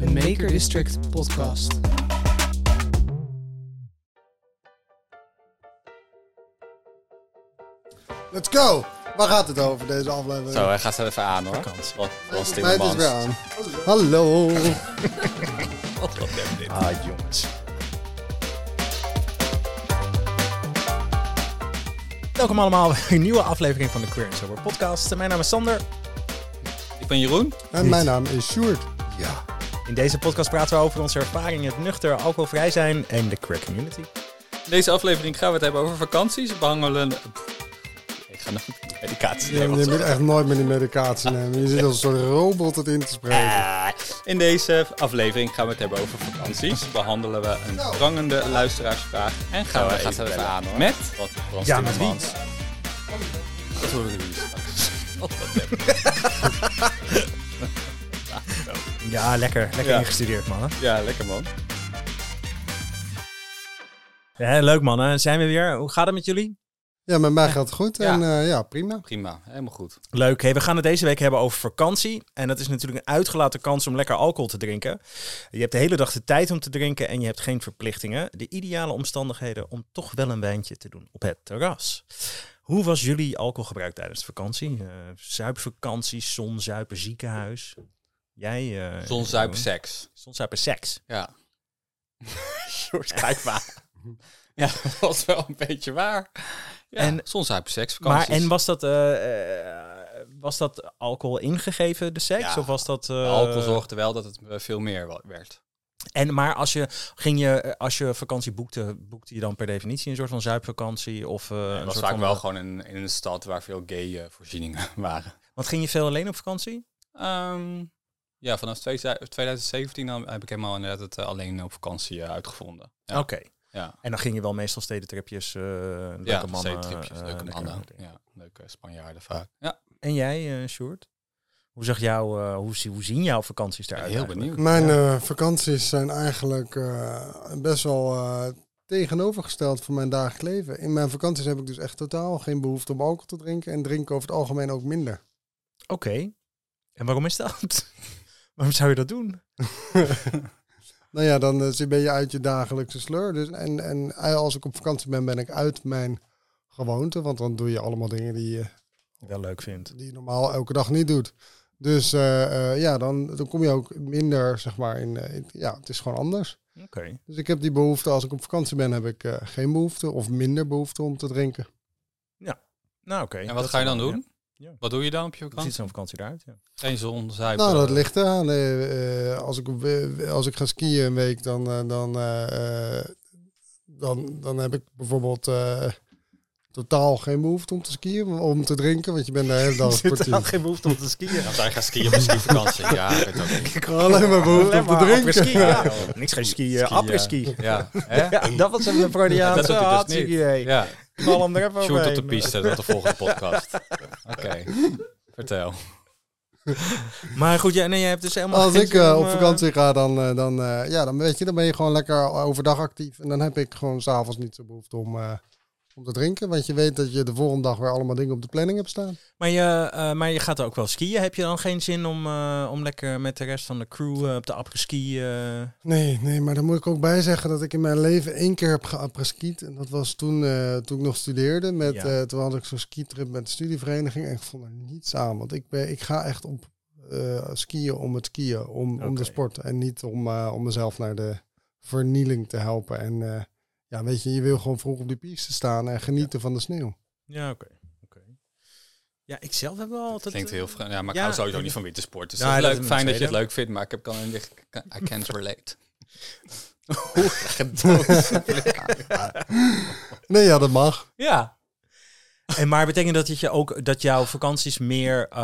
een Maker District podcast. Let's go! Waar gaat het over deze aflevering? Zo, hij gaat zo even aan hoor. Vakantie. Wat, weer aan. Hallo! Wat dit. Ah, jongens. Welkom allemaal bij een nieuwe aflevering van de Queer Sober podcast. Mijn naam is Sander. Ik ben Jeroen. En mijn naam is Sjoerd. Ja. In deze podcast praten we over onze ervaringen het nuchter, alcoholvrij zijn en de queer community. In deze aflevering gaan we het hebben over vakanties. We behandelen... Ik ga nog medicatie Je, nemen. je moet echt nooit meer die medicatie nemen. Je zit als een soort robot het in te spreken. Eh, In deze aflevering gaan we het hebben over vakanties. Behandelen we een prangende luisteraarsvraag. En gaan we even bellen aan, hoor. Met... Wat, Ja, met wie? Dat. Wat hem. Ja, lekker. Lekker Ja. ingestudeerd, mannen. Ja, lekker man. Ja, leuk, mannen. Zijn we weer? Hoe gaat het met jullie? Ja, met mij gaat het goed. Ja. En eh, ja, prima. Prima, helemaal goed. Leuk. Hey, we gaan het deze week hebben over vakantie. En dat is natuurlijk een uitgelaten kans om lekker alcohol te drinken. Je hebt de hele dag de tijd om te drinken en je hebt geen verplichtingen. De ideale omstandigheden om toch wel een wijntje te doen op het terras. Hoe was jullie alcoholgebruik tijdens de vakantie? Eh zuipvakantie, zonzuipen, ziekenhuis? Jij? eh Zonzuipen seks. Zonzuipen seks. Ja. George, kijk maar. Ja, dat was wel een beetje waar. Ja, En- en zonzuipen seks, Maar en was dat, eh, eh, was dat alcohol ingegeven, de seks? Ja. Of was dat... Alcohol zorgde wel dat het veel meer werd. En maar als je ging je als je vakantie boekte, boekte je dan per definitie een soort van zuipvakantie of Het een was soort vaak van, wel gewoon in, in een stad waar veel gay voorzieningen waren. Want ging je veel alleen op vakantie? Ehm, ja, vanaf 2000 2017 dan heb ik helemaal inderdaad het eh, alleen op vakantie eh, uitgevonden. Ja, Oké. ja. En dan ging je wel meestal stedentripjes, eh leuke ja mannen. zeetripjes, eh, leuke mannen. Ja, leuke Spanjaarden vaak. Ja, En jij, eh Sjoerd? Hoe zag jou, hoe, zie- hoe zien jouw vakanties eruit? heel eigenlijk? benieuwd. Mijn eh, vakanties zijn eigenlijk eh, best wel eh, tegenovergesteld van mijn dagelijks leven. In mijn vakanties heb ik dus echt totaal geen behoefte om alcohol te drinken. En drinken over het algemeen ook minder. Oké. En waarom is dat? waarom zou je dat doen? Nou ja, dan eh, ben je uit je dagelijkse sleur. Dus, en, en als ik op vakantie ben, ben ik uit mijn gewoonte. Want dan doe je allemaal dingen die je, Wel leuk vindt. die je normaal elke dag niet doet. Dus eh, eh, ja, dan, dan kom je ook minder, zeg maar, in, eh, in- Ja, het is gewoon anders. Oké. Dus ik heb die behoefte, als ik op vakantie ben, heb ik eh, geen behoefte of minder behoefte om te drinken. Nou, oké. En wat ga je dan doen? Ja. Wat doe je dan op je Hoe ziet vakantie? zo'n vakantie eruit? Ja. Geen zon, zuipen. Nou, dat ligt eraan. Eh, eh, als, ik, op- eh, als ik ga skiën een week, dan, eh, dan, eh, eh, dan, dan heb ik bijvoorbeeld eh, totaal geen behoefte om te skiën, om te drinken. Want je bent de hele dag er sportief. dan geen behoefte om te skiën? Dan zijn gaan skiën op een skivakantie. Ja, ik. Alleen maar behoefte Alleen om te drinken. ja. Niks geen skiën, Skiën. apres-ski. Ja, hè? Ja, dat was een Freudiaanse Dat doet hij dus niet. idee. Ja, Knal hem er even shoot op de piste, tot de volgende podcast. Oké, vertel. Maar goed, ja, nee, je hebt dus helemaal Als ik eh, om, op eh, vakantie ga, dan, eh, dan, eh, ja, dan, weet je, dan ben je gewoon lekker overdag actief. En dan heb ik gewoon s'avonds niet zo behoefte om, eh, om te drinken. Want je weet dat je de volgende dag weer allemaal dingen op de planning hebt staan. Maar je, eh, maar je gaat ook wel skiën. Heb je dan geen zin om, eh, om lekker met de rest van de crew eh, op de apres-ski... Nee, nee, maar daar moet ik ook bij zeggen dat ik in mijn leven één keer heb geappreskiet. En dat was toen, toen ik nog studeerde. Met, Ja. toen had ik zo'n skitrip met de studievereniging. En ik vond er niets aan. Want ik, ben, ik ga echt op skiën om het skiën. Om, om de sport. En niet om, om mezelf naar de vernieling te helpen. En ja, weet je, je wil gewoon vroeg op die piste staan en genieten van de sneeuw. Ja, oké. oké. Ja, ik zelf heb wel altijd... Klinkt eh, heel vreemd. Ja, maar ik ja, hou sowieso niet van wintersport. Dus Ja, dat is dat leuk, fijn een dat je het leuk vindt, maar ik heb kan I can't relate. Nee, ja, dat mag. Ja. En maar betekent dat dat je ook dat jouw vakanties meer eh,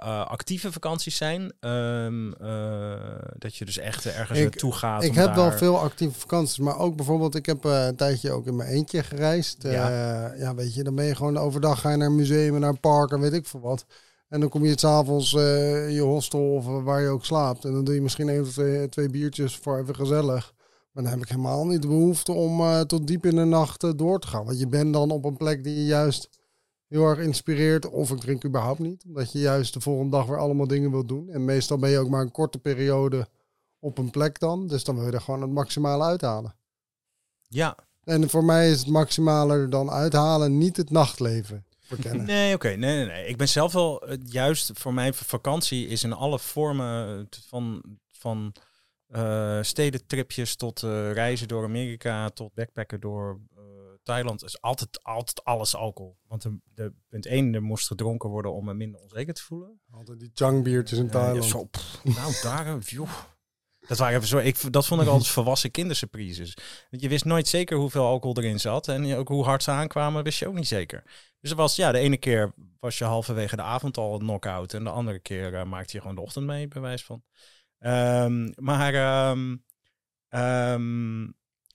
eh, actieve vakanties zijn? Ehm, eh, dat je dus echt ergens Ik- naartoe gaat. Ik heb wel veel actieve vakanties, maar ook bijvoorbeeld, ik heb een tijdje ook in mijn eentje gereisd. Ja. ja. weet je, dan ben je gewoon overdag ga je naar een museum en naar een park en weet ik veel wat. En dan kom je s'avonds avonds in je hostel of waar je ook slaapt. En dan doe je misschien één of twee, twee biertjes voor even gezellig. Maar dan heb ik helemaal niet de behoefte om tot diep in de nacht door te gaan. Want je bent dan op een plek die je juist heel erg inspireert. Of ik drink überhaupt niet. Omdat je juist de volgende dag weer allemaal dingen wilt doen. En meestal ben je ook maar een korte periode op een plek dan. Dus dan wil je er gewoon het maximale uithalen. Ja, En voor mij is het maximale er dan uithalen niet het nachtleven verkennen. Nee, oké. Nee, nee, nee. Ik ben zelf wel, juist voor mijn vakantie is in alle vormen van, van eh, stedentripjes tot eh, reizen door Amerika, tot backpacken door Thailand, is altijd, altijd alles alcohol. Want de, de, punt één, er moest gedronken worden om me minder onzeker te voelen. Altijd die changbiertjes in Ja, Thailand. ja, zo, pff, nou, daar, eh, joh. Dat, waren even zo, ik, dat vond ik altijd volwassen kindersurprises. Want je wist nooit zeker hoeveel alcohol erin zat. En ook hoe hard ze aankwamen, wist je ook niet zeker. Dus het was, ja, de ene keer was je halverwege de avond al knock-out. En de andere keer eh, maakte je gewoon de ochtend mee, bij wijze van. Ehm, maar, ehm, ehm,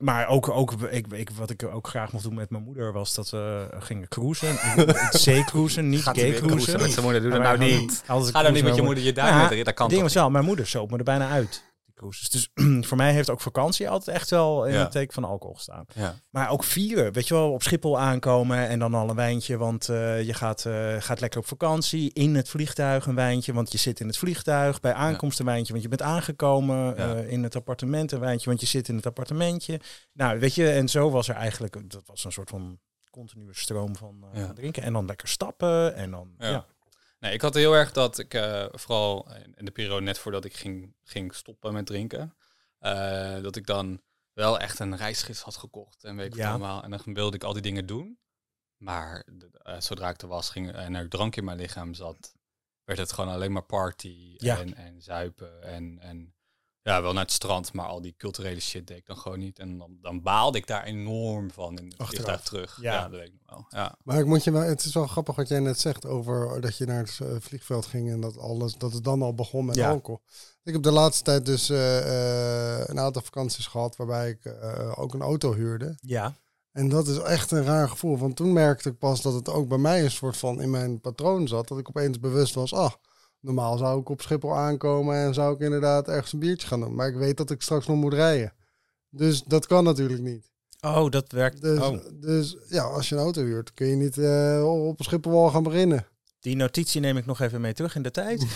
maar ook, ook ik, ik, wat ik ook graag mocht doen met mijn moeder, was dat we gingen cruisen. Zeecruisen, niet Gaat gay-cruisen. cruisen met zijn moeder? Doe dat nou niet. Ga dan niet met je moeder je duim Ja, Dat kan ding was wel, mijn moeder soop me er bijna uit. Cruises. Dus voor mij heeft ook vakantie altijd echt wel in Ja. het teken van alcohol gestaan. Ja. Maar ook vieren, weet je wel, op Schiphol aankomen en dan al een wijntje, want eh, je gaat, eh, gaat lekker op vakantie. In het vliegtuig een wijntje, want je zit in het vliegtuig. Bij aankomst een wijntje, want je bent aangekomen. Ja. Eh, in het appartement een wijntje, want je zit in het appartementje. Nou, weet je, en zo was er eigenlijk, dat was een soort van continue stroom van Ja. drinken. En dan lekker stappen en dan, Ja. Nee, ik had heel erg dat ik, eh, vooral in- de periode net voordat ik ging, ging stoppen met drinken, eh, dat ik dan wel echt een reisgids had gekocht en weet ik Ja. wat allemaal. En dan wilde ik al die dingen doen. Maar eh, zodra ik er was ging, en er drank in mijn lichaam zat, werd het gewoon alleen maar party Ja. en, en zuipen en, en ja, wel naar het strand, maar al die culturele shit deed ik dan gewoon niet. En dan, dan baalde ik daar enorm van in het Achteraf. vliegtuig terug. Ja. Ja. dat weet ik nog wel. Ja. Maar ik moet je wel, het is wel grappig wat jij net zegt over dat je naar het eh, vliegveld ging en dat alles, dat het dan al begon met Ja. alcohol. Ik heb de laatste tijd dus eh, eh, een aantal vakanties gehad waarbij ik eh, ook een auto huurde. ja. En dat is echt een raar gevoel. Want toen merkte ik pas dat het ook bij mij een soort van in mijn patroon zat. Dat ik opeens bewust was, ah, normaal zou ik op Schiphol aankomen en zou ik inderdaad ergens een biertje gaan doen. Maar ik weet dat ik straks nog moet rijden. Dus dat kan natuurlijk niet. Oh, dat werkt. Dus, oh. dus ja, als je een auto huurt, kun je niet eh, op Schiphol al gaan beginnen. Die notitie neem ik nog even mee terug in de tijd.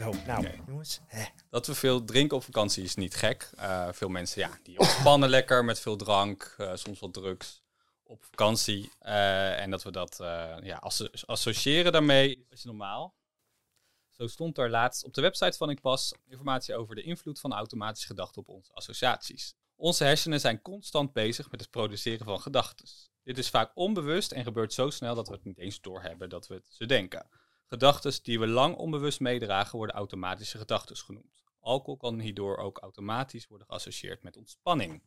Zo, nou, Nee. jongens. Hè. Dat we veel drinken op vakantie is niet gek. Eh, veel mensen ja, die ontspannen lekker met veel drank, eh, soms wat drugs op vakantie. Eh, en dat we dat ja, asso- associëren daarmee is normaal. Zo stond er laatst op de website van Ik Pas informatie over de invloed van automatische gedachten op onze associaties. Onze hersenen zijn constant bezig met het produceren van gedachten. Dit is vaak onbewust en gebeurt zo snel dat we het niet eens doorhebben dat we het ze denken. Gedachten die we lang onbewust meedragen worden automatische gedachten genoemd. Alcohol kan hierdoor ook automatisch worden geassocieerd met ontspanning.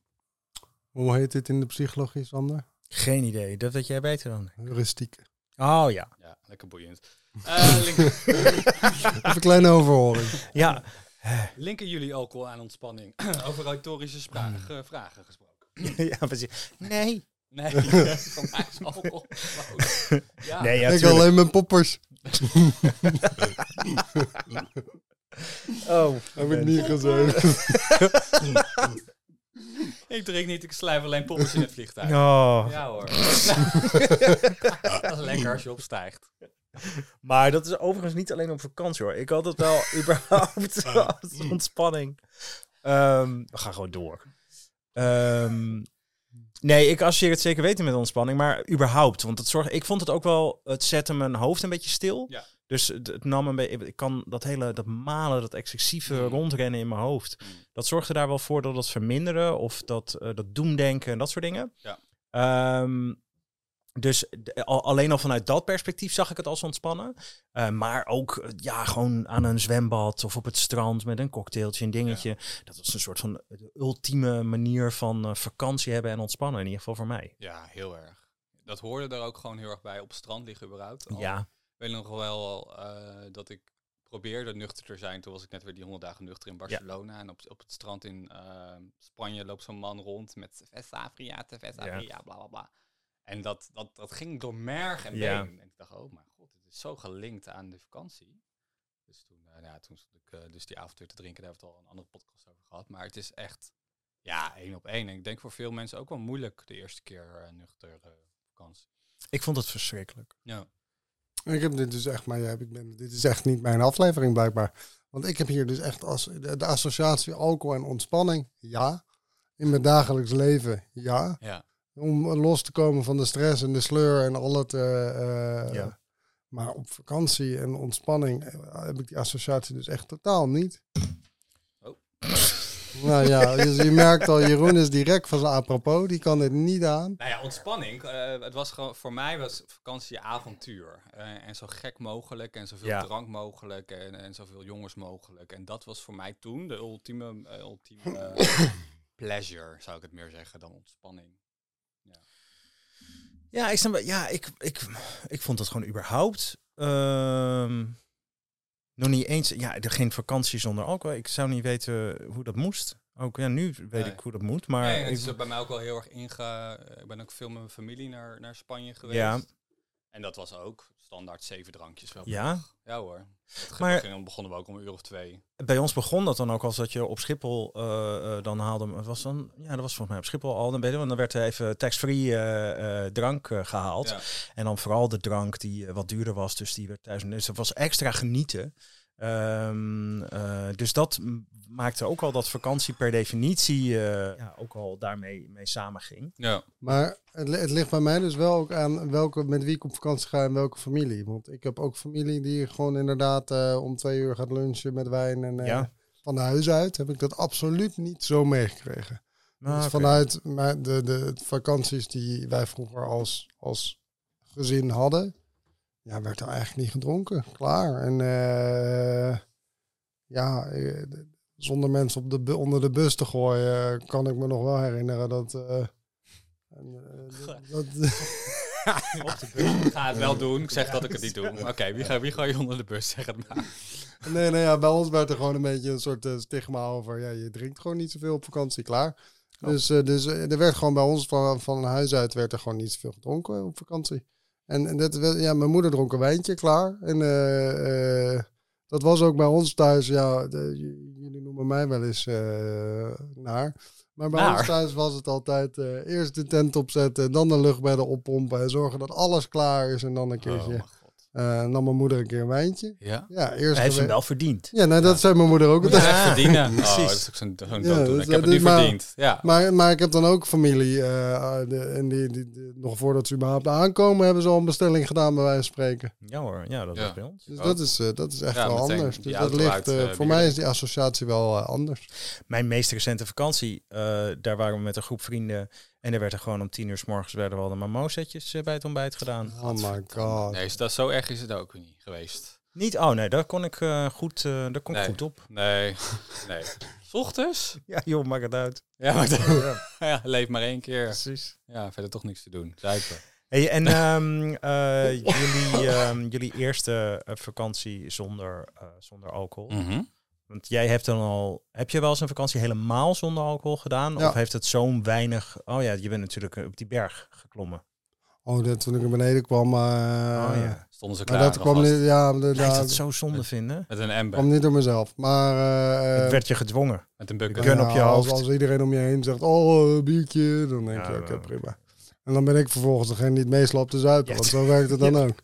Hoe heet dit in de psychologie, Sander? Geen idee. Dat weet jij beter dan. Heuristiek. Oh ja. Ja, lekker boeiend. Eh, link- Even een kleine overhoring. Ja. linken jullie alcohol aan ontspanning? Over retorische spra- ge- vragen gesproken. ja, precies. Nee. Nee, mij is alcohol gewoon- Ja. Nee, ja, ik alleen mijn poppers. Oh. Heb ik niet gezegd. Ik drink niet, ik slijf alleen poppers in het vliegtuig. Oh. Ja hoor. dat is lekker als je opstijgt. Maar dat is overigens niet alleen op vakantie hoor. Ik had het wel überhaupt als ontspanning. Ehm, we gaan gewoon door. Ehm, nee, ik associeer het zeker weten met ontspanning, maar überhaupt. Want het zorgt, ik vond het ook wel, het zette mijn hoofd een beetje stil. Ja. Dus het, het nam een beetje, ik kan dat hele, dat malen, dat excessieve Mm. rondrennen in mijn hoofd. Mm. Dat zorgde daar wel voor dat het verminderen of dat, eh, dat doemdenken en dat soort dingen. Ja. Ehm, dus al, alleen al vanuit dat perspectief zag ik het als ontspannen. Eh, maar ook eh, ja, gewoon aan een zwembad of op het strand met een cocktailtje, een dingetje. Dat was een soort van ultieme manier van eh, vakantie hebben en ontspannen. In ieder geval voor mij. Ja, heel erg. Dat hoorde er ook gewoon heel erg bij. Op het strand liggen überhaupt. Al Ja, Ik weet nog wel eh, dat ik probeerde nuchter te zijn. Toen was ik net weer die 100 dagen nuchter in Barcelona. En op, op het strand in eh, Spanje loopt zo'n man rond met Cerveza Fria, Cerveza Ja. Bla bla bla. En dat, dat, dat ging door merg en Ja. been. En ik dacht, oh mijn god, het is zo gelinkt aan de vakantie. Dus toen, eh, ja, toen stond ik eh, dus die avond weer te drinken. Daar hebben we het al een andere podcast over gehad. Maar het is echt, ja, één op één. En ik denk voor veel mensen ook wel moeilijk de eerste keer eh, nuchter eh, vakantie. Ik vond het verschrikkelijk. Ja. Ik heb dit dus echt, maar ja, ik ben, dit is echt niet mijn aflevering blijkbaar. Want ik heb hier dus echt als de, de associatie alcohol en ontspanning, ja. In mijn dagelijks leven, ja. Ja. Om los te komen van de stress en de sleur en al het. eh, eh, Ja. Maar op vakantie en ontspanning eh, heb ik die associatie dus echt totaal niet. Oh. Nou ja, dus je merkt al, Jeroen is direct van zijn apropos. Die kan dit niet aan. Nou ja, ontspanning. eh, het was gewoon, voor mij was vakantie avontuur. Eh, en zo gek mogelijk en zoveel Ja. drank mogelijk en, en zoveel jongens mogelijk. En dat was voor mij toen de ultieme, ultieme pleasure, zou ik het meer zeggen, dan ontspanning. Ja, ik, snap, ja ik, ik, ik vond het gewoon überhaupt ehm, nog niet eens. Ja, er geen vakantie zonder alcohol. Ik zou niet weten hoe dat moest. Ook ja, nu weet Nee. ik hoe dat moet. Maar nee, het ik- is bij mij ook wel heel erg inge... Ik ben ook veel met mijn familie naar, naar Spanje geweest. Ja. En dat was ook standaard zeven drankjes wel. Ja? Ja hoor. Dat Maar- dan begonnen we ook om een uur of twee. bij ons begon dat dan ook als dat je op Schiphol eh, eh, dan haalde. Was dan, ja, dat was volgens mij op Schiphol al. Dan, ben je, want dan werd er even tax-free eh, drank eh, gehaald. Ja. En dan vooral de drank die wat duurder was. Dus die werd thuis. Dus het was extra genieten. Ehm, eh, dus dat maakte ook al dat vakantie per definitie eh, ja, ook al daarmee mee samenging. Ja. Maar het, het ligt bij mij dus wel ook aan welke, met wie ik op vakantie ga en welke familie. Want ik heb ook familie die gewoon inderdaad eh, om twee uur gaat lunchen met wijn. En eh, Ja. van huis uit heb ik dat absoluut niet zo meegekregen. Ah, dus vanuit mijn- de, de vakanties die wij vroeger als, als gezin hadden, ja, werd er eigenlijk niet gedronken. Klaar. En eh, ja, eh, zonder mensen op de, onder de bus te gooien, kan ik me nog wel herinneren dat... eh, en, eh, dat, dat- Op de bus. Ik ga het wel doen. Ik zeg dat ik het niet doe. Oké, wie, ga, wie ga je onder de bus? Zeg het maar. nee, nee, ja, bij ons werd er gewoon een beetje een soort eh, stigma over. Ja, je drinkt gewoon niet zoveel op vakantie, klaar. Oh. Dus, eh, dus eh, er werd gewoon bij ons van, van huis uit werd er gewoon niet zoveel gedronken op vakantie. En, en dat, ja, mijn moeder dronk een wijntje, klaar. En eh, eh, dat was ook bij ons thuis. Ja, de- jullie noemen mij wel eens eh, naar. Maar bij Naar? ons thuis was het altijd eerst de tent opzetten, dan de luchtbedden oppompen en zorgen dat alles klaar is. En dan een keertje. Eh nam mijn moeder een keer een wijntje. Ja? Ja, eerst Hij heeft hem wel verdiend. ja, nou, dat zei mijn moeder ook. Altijd. echt verdienen. Oh, precies. dat is ook zo'n Ja, dus, Ik heb het dus nu maar- verdiend. Ja. Maar, maar ik heb dan ook familie. eh, de, en die, die, die- nog voordat ze überhaupt aankomen, hebben ze al een bestelling gedaan, bij wijze van spreken. Ja hoor, ja, dat Ja. was bij ons. Dus Oh. dat, is, eh, dat is echt Ja, wel meteen anders. Dus dat ligt, voor mij is die associatie wel anders. Mijn meest recente vakantie, eh, daar waren we met een groep vrienden. En er werd er gewoon om tien uur s morgens werden we al de mamozetjes eh, bij het ontbijt gedaan. Oh my god. Nee, is dat zo erg is het ook niet geweest. Niet, oh nee, daar kon ik eh, goed, eh, daar kon ik goed op. Nee, nee. Ochtends? Ja, joh, maak het uit. Ja, maar Ja, ja, leef maar één keer. precies. Ja, verder toch niks te doen. Zuipen. Hey, en ehm, eh, jullie, ehm, jullie eerste vakantie zonder, eh, zonder alcohol. Mhm. Want jij hebt dan al, heb je wel eens een vakantie helemaal zonder alcohol gedaan? Ja. Of heeft het zo'n weinig, oh ja, je bent natuurlijk eh, op die berg geklommen. Oh, dat, toen ik naar beneden kwam. eh, oh ja. Stonden ze Maar klaar dat kwam niet, ja, dat zo zonde vinden? Met een ember. kwam niet door mezelf. Maar eh, het werd je gedwongen. Met een bucket. gun op je als, hoofd. als iedereen om je heen zegt, oh, biertje, dan denk Ja, je, oké, wel. prima. En dan ben ik vervolgens degene die het meest loopt te zuipen, want zo werkt het dan ook.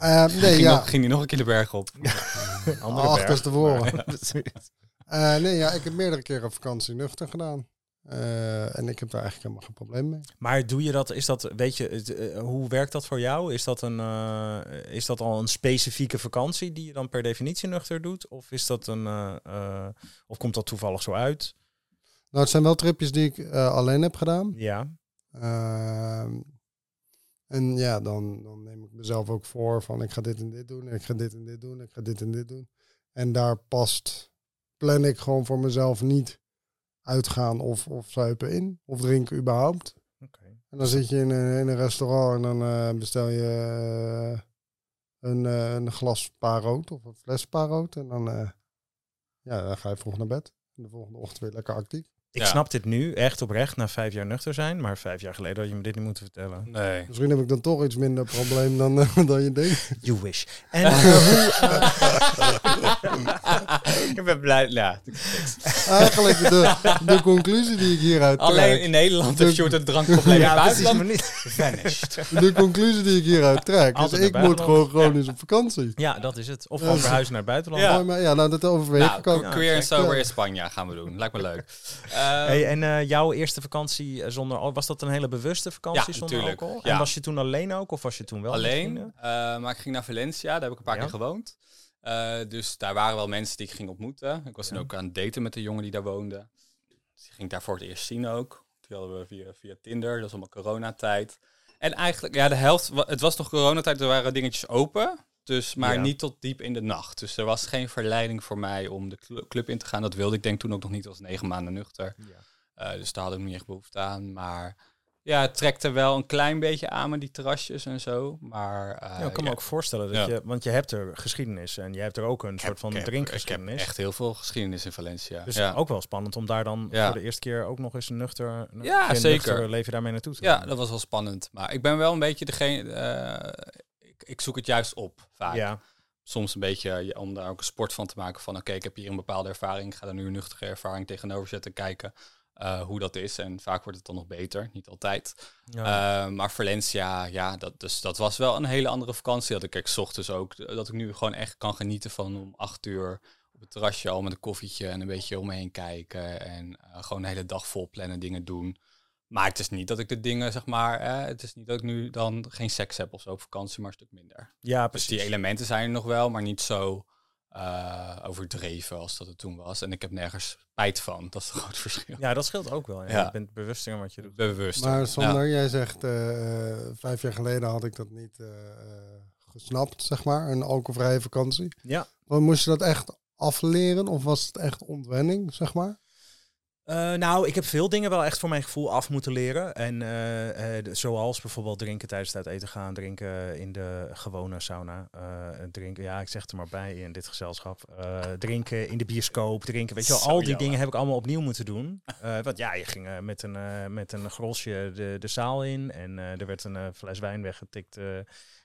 Eh, nee, ging, ja, nog, ging die nog een keer de berg op. Andere berg. Precies. Eh, nee, ja, ik heb meerdere keren vakantie nuchter gedaan. Eh, en ik heb daar eigenlijk helemaal geen probleem mee. Maar doe je dat, is dat, weet je, het, hoe werkt dat voor jou? Is dat, een, is dat al een specifieke vakantie die je dan per definitie nuchter doet? Of is dat een, of komt dat toevallig zo uit? Nou, het zijn wel tripjes die ik alleen heb gedaan. Ja. En ja, dan, dan neem ik mezelf ook voor van ik ga dit en dit doen, en ik ga dit en dit doen, ik ga dit en dit doen. En daar past, plan ik gewoon voor mezelf niet uitgaan of, of zuipen in, of drinken überhaupt. En dan zit je in een, in een restaurant en dan eh, bestel je eh, een, eh, een glas paarrood of een fles paarrood. En dan, ja, dan ga je vroeg naar bed. En de volgende ochtend weer lekker actief. Ik Ja. snap dit nu echt oprecht na vijf jaar nuchter zijn, maar vijf jaar geleden had je me dit niet moeten vertellen. Nee. Misschien heb ik dan toch iets minder probleem dan, eh, dan je denkt. You wish. En ik ben blij. Ja, Eigenlijk de, de conclusie die ik hieruit alleen trek, in Nederland De- heeft Short een drankprobleem. in ja, het buitenland niet. vanished. de conclusie die ik hieruit trek, is Altijd ik moet buitenland. gewoon chronisch op vakantie. Ja, dat is het. Of gewoon dat- verhuizen naar het buitenland. Ja. Ja. Maar ja, nou, dat overweeg Nou, ik ook. Queer en sober in Spanje gaan we doen. Lijkt me leuk. Ehm, Hey, en eh, jouw eerste vakantie eh, zonder was dat een hele bewuste vakantie Ja, zonder alcohol? Ja. En was je toen alleen ook of was je toen wel alleen. eh, maar ik ging naar Valencia, daar heb ik een paar Ja. keer gewoond. Eh, dus daar waren wel mensen die ik ging ontmoeten. Ik was dan ook aan het daten met een jongen die daar woonde. Dus die ging ik daar voor het eerst zien ook. Die hadden we via, via Tinder, dat was allemaal coronatijd. En eigenlijk, ja, de helft, het was nog coronatijd, er waren dingetjes open. Dus, maar Ja. niet tot diep in de nacht. Dus er was geen verleiding voor mij om de cl- club in te gaan. Dat wilde ik denk toen ook nog niet, als negen maanden nuchter. Eh, dus daar had ik niet echt behoefte aan. Maar ja, het trekte wel een klein beetje aan met die terrasjes en zo. Maar eh, Ja, ik kan me ja, ook voorstellen dat Ja. je, want je hebt er geschiedenis en je hebt er ook een soort van heb- drinkgeschiedenis. Ik heb echt heel veel geschiedenis in Valencia. Dus ja. ook wel spannend om daar dan Ja. voor de eerste keer ook nog eens een nuchter, Ja, zeker. nuchter leven daarmee naartoe te ja, gaan. dat was wel spannend. Maar ik ben wel een beetje degene... eh, ik, ik zoek het juist op, vaak. Ja, Soms een beetje ja, om daar ook een sport van te maken. Van oké, ik heb hier een bepaalde ervaring. Ik ga er nu een nuchtere ervaring tegenover zetten. Kijken eh, hoe dat is. En vaak wordt het dan nog beter. Niet altijd. ja. Eh, maar Valencia, ja, dat, dus, dat was wel een hele andere vakantie. Dat ik 's ochtends ook, dat ik nu gewoon echt kan genieten van om acht uur op het terrasje al met een koffietje en een beetje om me heen kijken. En eh, gewoon de hele dag vol plannen, dingen doen. Maar het is niet dat ik de dingen, zeg maar, eh, het is niet dat ik nu dan geen seks heb of zo op vakantie, maar een stuk minder. ja, Dus precies. die elementen zijn er nog wel, maar niet zo eh, overdreven als dat het toen was. En ik heb nergens spijt van. Dat is het groot verschil. Ja, dat scheelt ook wel. Ja. Ja. Je bent bewuster van wat je doet. Bewust. Maar Ja. Sander, jij zegt eh, eh, vijf jaar geleden had ik dat niet gesnapt, zeg maar, een alcoholvrije vakantie. Ja. Maar moest je dat echt afleren of was het echt ontwenning, zeg maar? Eh, nou, ik heb veel dingen wel echt voor mijn gevoel af moeten leren. En eh, eh, zoals bijvoorbeeld drinken tijdens het uit eten gaan, drinken in de gewone sauna, drinken, ja, ik zeg het er maar bij in dit gezelschap, drinken in de bioscoop, drinken, weet je wel, al die dingen heb ik allemaal opnieuw moeten doen. Want ja, je ging met een met een grosje de, de zaal in en er werd een fles wijn weggetikt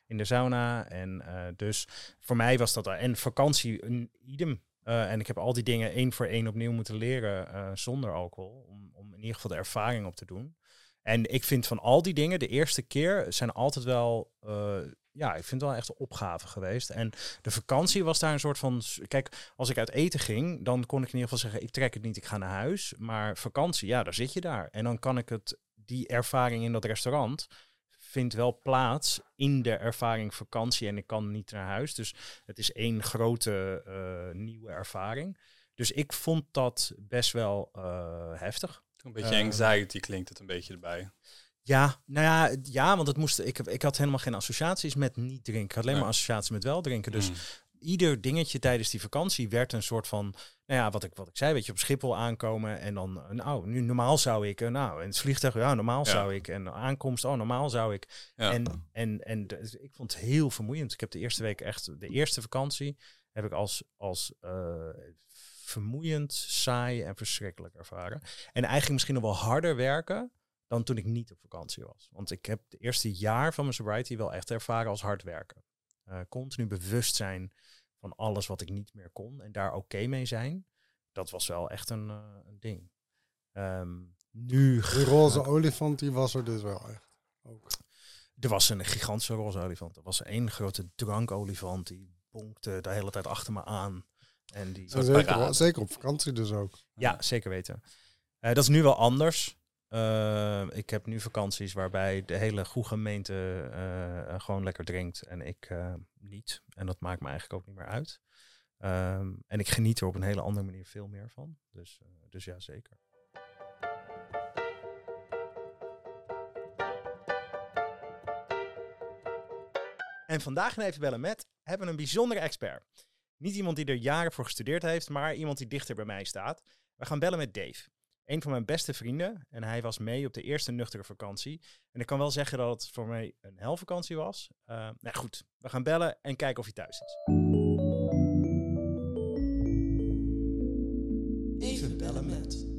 in de sauna. En dus voor mij was dat en vakantie een idem. Eh, en ik heb al die dingen één voor één opnieuw moeten leren eh, zonder alcohol. Om, om in ieder geval de ervaring op te doen. En ik vind van al die dingen, de eerste keer zijn altijd wel, eh, ja, ik vind het wel echt een opgave geweest. En de vakantie was daar een soort van, kijk, als ik uit eten ging, dan kon ik in ieder geval zeggen, ik trek het niet, ik ga naar huis. Maar vakantie, ja, daar zit je daar. En dan kan ik het, die ervaring in dat restaurant, vindt wel plaats in de ervaring vakantie en ik kan niet naar huis. Dus het is één grote eh, nieuwe ervaring. Dus ik vond dat best wel eh, heftig. Een beetje Eh, anxiety klinkt het een beetje erbij. Ja, nou ja, ja want het moest, ik, ik had helemaal geen associaties met niet drinken. Ik had alleen maar associaties met wel drinken. Dus Mm. Ieder dingetje tijdens die vakantie werd een soort van, nou ja, wat ik, wat ik zei, weet je, op Schiphol aankomen en dan, eh, nou, nu normaal zou ik, eh, nou, in het vliegtuig, ja, normaal Ja. zou ik, en aankomst, oh, normaal zou ik. Ja. En, en, en de- ik vond het heel vermoeiend. Ik heb de eerste week echt, de eerste vakantie heb ik als, als eh, vermoeiend, saai en verschrikkelijk ervaren. En eigenlijk misschien nog wel harder werken dan toen ik niet op vakantie was. Want ik heb het eerste jaar van mijn sobriety wel echt ervaren als hard werken. Eh, continu bewust zijn van alles wat ik niet meer kon en daar oké mee zijn. Dat was wel echt een, eh, een ding. Ehm, nu Die roze olifant, die was er dus wel echt. Ook. Er was een gigantische roze olifant. Er was één grote drankolifant die bonkte de hele tijd achter me aan. En die, zeker, zeker op vakantie dus ook. ja, zeker weten. Eh, dat is nu wel anders. Eh, ik heb nu vakanties waarbij de hele goede gemeente eh, gewoon lekker drinkt en ik eh, niet. En dat maakt me eigenlijk ook niet meer uit. Ehm, en ik geniet er op een hele andere manier veel meer van. Dus, eh, dus ja, zeker. En vandaag in Even Bellen Met hebben we een bijzondere expert. Niet iemand die er jaren voor gestudeerd heeft, maar iemand die dichter bij mij staat. We gaan bellen met Dave een van mijn beste vrienden. En hij was mee op de eerste nuchtere vakantie. En ik kan wel zeggen dat het voor mij een helvakantie was. Uh, nou goed, we gaan bellen en kijken of hij thuis is. Even bellen met.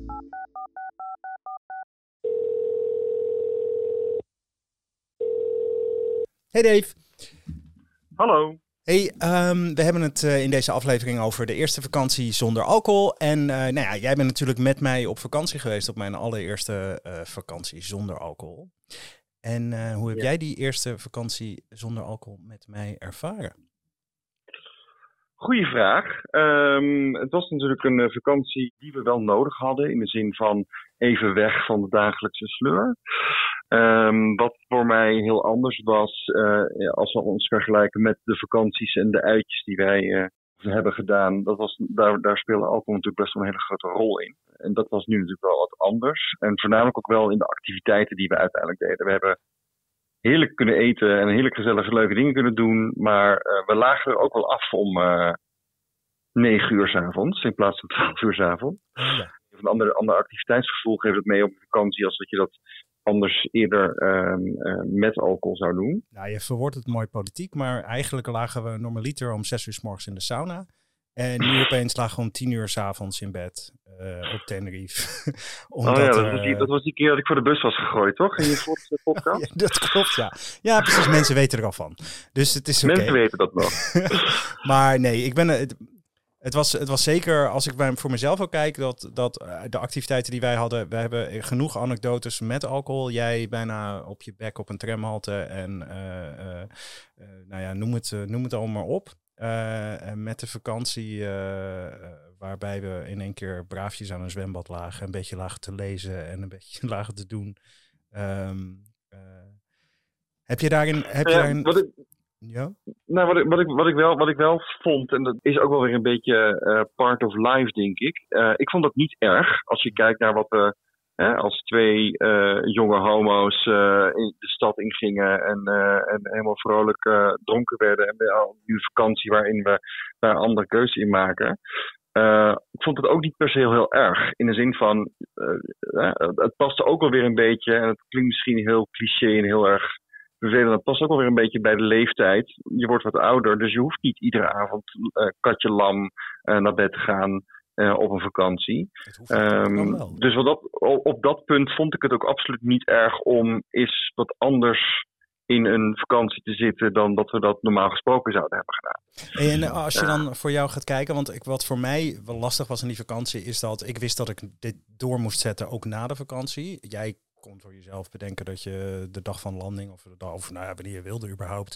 Hey Dave. Hallo. Hey, ehm, we hebben het uh, in deze aflevering over de eerste vakantie zonder alcohol. En uh, nou ja, jij bent natuurlijk met mij op vakantie geweest op mijn allereerste uh, vakantie zonder alcohol. En hoe heb ja. jij die eerste vakantie zonder alcohol met mij ervaren? Goeie vraag. Um, het was natuurlijk een vakantie die we wel nodig hadden. In de zin van even weg van de dagelijkse sleur. Um, wat voor mij heel anders was, uh, als we ons vergelijken met de vakanties en de uitjes die wij uh, hebben gedaan, dat was, daar, daar speelde alcohol natuurlijk best wel een hele grote rol in. En dat was nu natuurlijk wel wat anders. En voornamelijk ook wel in de activiteiten die we uiteindelijk deden. We hebben heerlijk kunnen eten en heerlijk gezellige leuke dingen kunnen doen, maar uh, we lagen er ook wel af om negen uur s avonds in plaats van twaalf uur s avonds. Ja. Een ander, ander activiteitsgevoel geeft het mee op vakantie als dat je dat anders eerder uh, uh, met alcohol zou doen. Nou, je verwoordt het mooi politiek, maar eigenlijk lagen we normaliter om zes uur s morgens in de sauna. En nu opeens lagen we om tien uur s'avonds in bed uh, op Tenerife. Omdat, oh ja, dat was, die, dat was, die, keer dat ik voor de bus was gegooid, toch? In je podcast? ja, dat klopt, ja. Ja, precies. Mensen weten er al van. Dus het is oké. Okay. Mensen weten dat nog. maar nee, ik ben... Het was, het was zeker, als ik bij, voor mezelf ook kijk, dat, dat uh, de activiteiten die wij hadden, we hebben genoeg anekdotes met alcohol. Jij bijna op je bek op een tramhalte en uh, uh, nou ja, noem het, noem het allemaal maar op. met de vakantie waarbij we in één keer braafjes aan een zwembad lagen, een beetje lagen te lezen en een beetje lagen te doen. Um, heb je daarin... Heb je daarin... Wat ik, ja? Nou, wat ik, wat, ik, wat, ik wel, wat ik wel vond, en dat is ook wel weer een beetje uh, part of life, denk ik. Uh, ik vond dat niet erg als je kijkt naar wat we als twee uh, jonge homo's in de stad ingingen en, en helemaal vrolijk dronken werden. En nu vakantie waarin we daar andere keuze in maken. ik vond het ook niet per se heel, heel erg. In de zin van, het paste ook wel weer een beetje, en het klinkt misschien heel cliché en heel erg vervelend. Dat past ook wel weer een beetje bij de leeftijd. Je wordt wat ouder, dus je hoeft niet iedere avond uh, katje lam uh, naar bed te gaan uh, op een vakantie. Um, dus wat dat, op dat punt vond ik het ook absoluut niet erg om eens wat anders in een vakantie te zitten dan dat we dat normaal gesproken zouden hebben gedaan. En als je dan voor jou gaat kijken, want ik, wat voor mij wel lastig was in die vakantie, is dat ik wist dat ik dit door moest zetten ook na de vakantie. Jij kon voor jezelf bedenken dat je de dag van landing of, de dag, of nou ja, wanneer je wilde überhaupt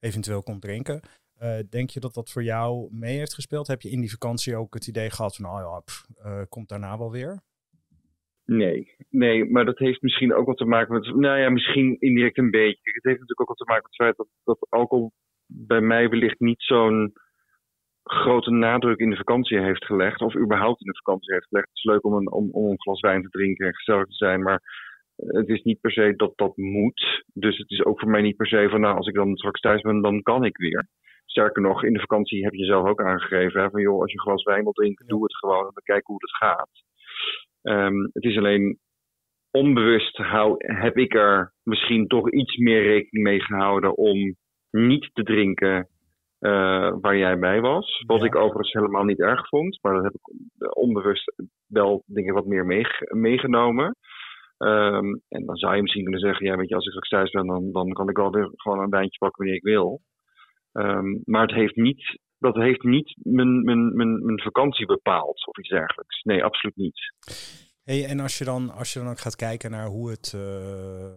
eventueel komt drinken. Uh, denk je dat dat voor jou mee heeft gespeeld? Heb je in die vakantie ook het idee gehad van, nou ja, pff, uh, komt daarna wel weer? Nee, nee, maar dat heeft misschien ook wat te maken met, nou ja, misschien indirect een beetje. Het heeft natuurlijk ook wat te maken met het feit dat, dat alcohol bij mij wellicht niet zo'n grote nadruk in de vakantie heeft gelegd, of überhaupt in de vakantie heeft gelegd. Het is leuk om een, om, om een glas wijn te drinken en gezellig te zijn, maar het is niet per se dat dat moet. Dus het is ook voor mij niet per se van, nou, als ik dan straks thuis ben, dan kan ik weer. Sterker nog, in de vakantie heb je zelf ook aangegeven, hè, van joh, als je een glas wijn wilt drinken, doe het gewoon en dan kijken hoe het gaat. Um, het is alleen onbewust hou, heb ik er misschien toch iets meer rekening mee gehouden om niet te drinken uh, waar jij bij was. Wat ja. ik overigens helemaal niet erg vond, maar dat heb ik onbewust wel dingen wat meer meegenomen. Um, en dan zou je misschien kunnen zeggen, ja, weet je, als ik straks thuis ben, dan, dan kan ik wel weer gewoon een wijntje pakken wanneer ik wil. Um, maar het heeft niet, dat heeft niet mijn, mijn, mijn, mijn vakantie bepaald of iets dergelijks. Nee, absoluut niet. Hey, en als je, dan, als je dan ook gaat kijken naar hoe het, uh,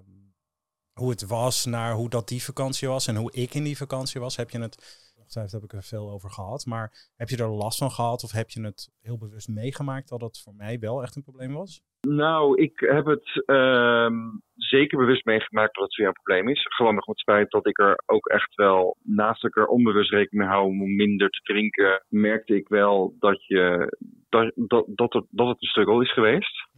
hoe het was, naar hoe dat die vakantie was en hoe ik in die vakantie was, heb je het heb ik er veel over gehad. Maar heb je er last van gehad of heb je het heel bewust meegemaakt dat het voor mij wel echt een probleem was? Nou, ik heb het uh, zeker bewust meegemaakt dat het weer een probleem is. Gewoon nog met het feit dat ik er ook echt wel, naast dat ik er onbewust rekening mee hou om minder te drinken, merkte ik wel dat, je, dat, dat, dat, het, dat het een struggle is geweest.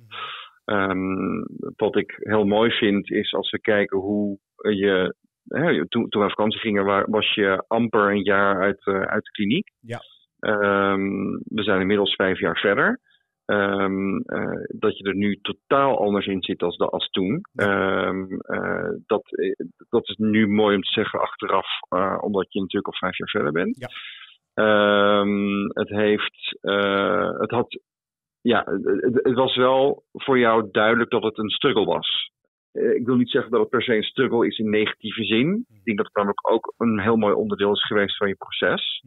Um, wat ik heel mooi vind is als we kijken hoe je hè, toen, toen we op vakantie gingen, was je amper een jaar uit, uh, uit de kliniek. Ja. Um, we zijn inmiddels vijf jaar verder. Um, uh, dat je er nu totaal anders in zit als, als toen. Um, uh, dat, dat is nu mooi om te zeggen achteraf, omdat je natuurlijk al vijf jaar verder bent. Ja. het heeft, het had, ja, het, het was wel voor jou duidelijk dat het een struggle was. Eh, ik wil niet zeggen dat het per se een struggle is in negatieve zin. Ik denk dat het namelijk ook een heel mooi onderdeel is geweest van je proces.